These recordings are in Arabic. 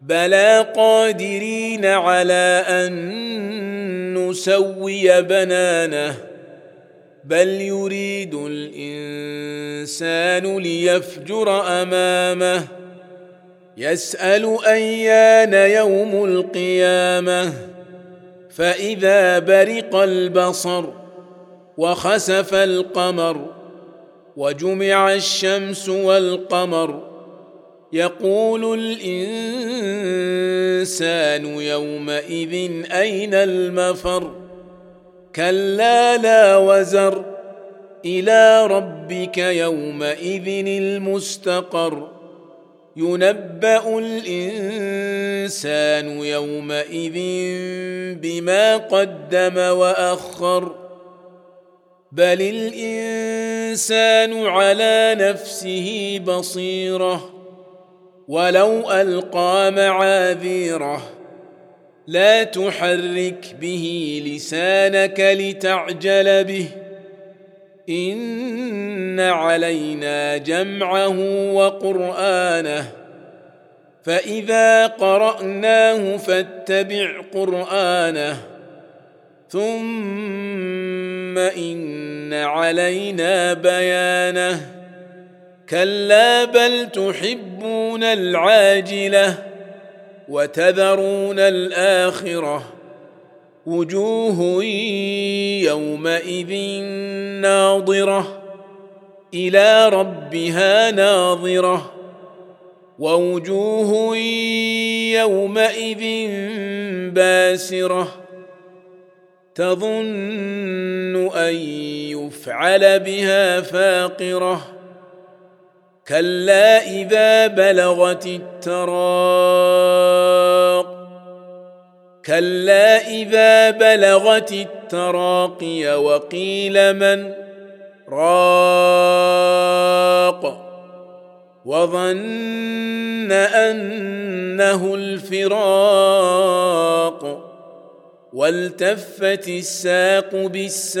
بلى قادرين على ان نسوي بنانه بل يريد الانسان ليفجر امامه يسال ايان يوم القيامه فاذا برق البصر وخسف القمر وجمع الشمس والقمر يقول الإنسان يومئذ أين المفر؟ كلا لا وزر. إلى ربك يومئذ المستقر. ينبأ الإنسان يومئذ بما قدم وأخر. بل الإنسان على نفسه بصيرة. ولو ألقى معاذيره لا تحرك به لسانك لتعجل به. إن علينا جمعه وقرآنه فإذا قرأناه فاتبع قرآنه. ثم إن علينا بيانه. كلا بل تحبون العاجلة وتذرون الآخرة وجوه يومئذ ناظرة إلى ربها ناظرة ووجوه يومئذ باسرة تظن أن يفعل بها فاقرة كلا إذا بلغت التراق. كلا إذا بلغت التراقي وقيل من راق. وظن أنه الفراق. والتفت الساق بالساق.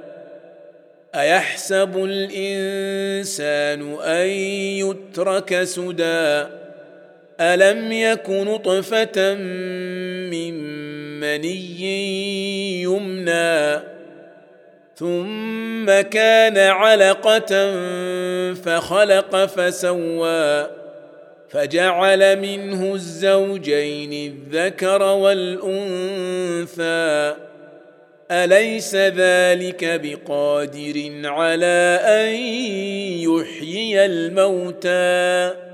أيحسب الإنسان أن يترك سدى؟ ألم يك نطفة من مني يمنى؟ ثم كان علقة فخلق فسوى فجعل منه الزوجين الذكر والأنثى. أليس ذلك بقادر على أن يحيي الموتى؟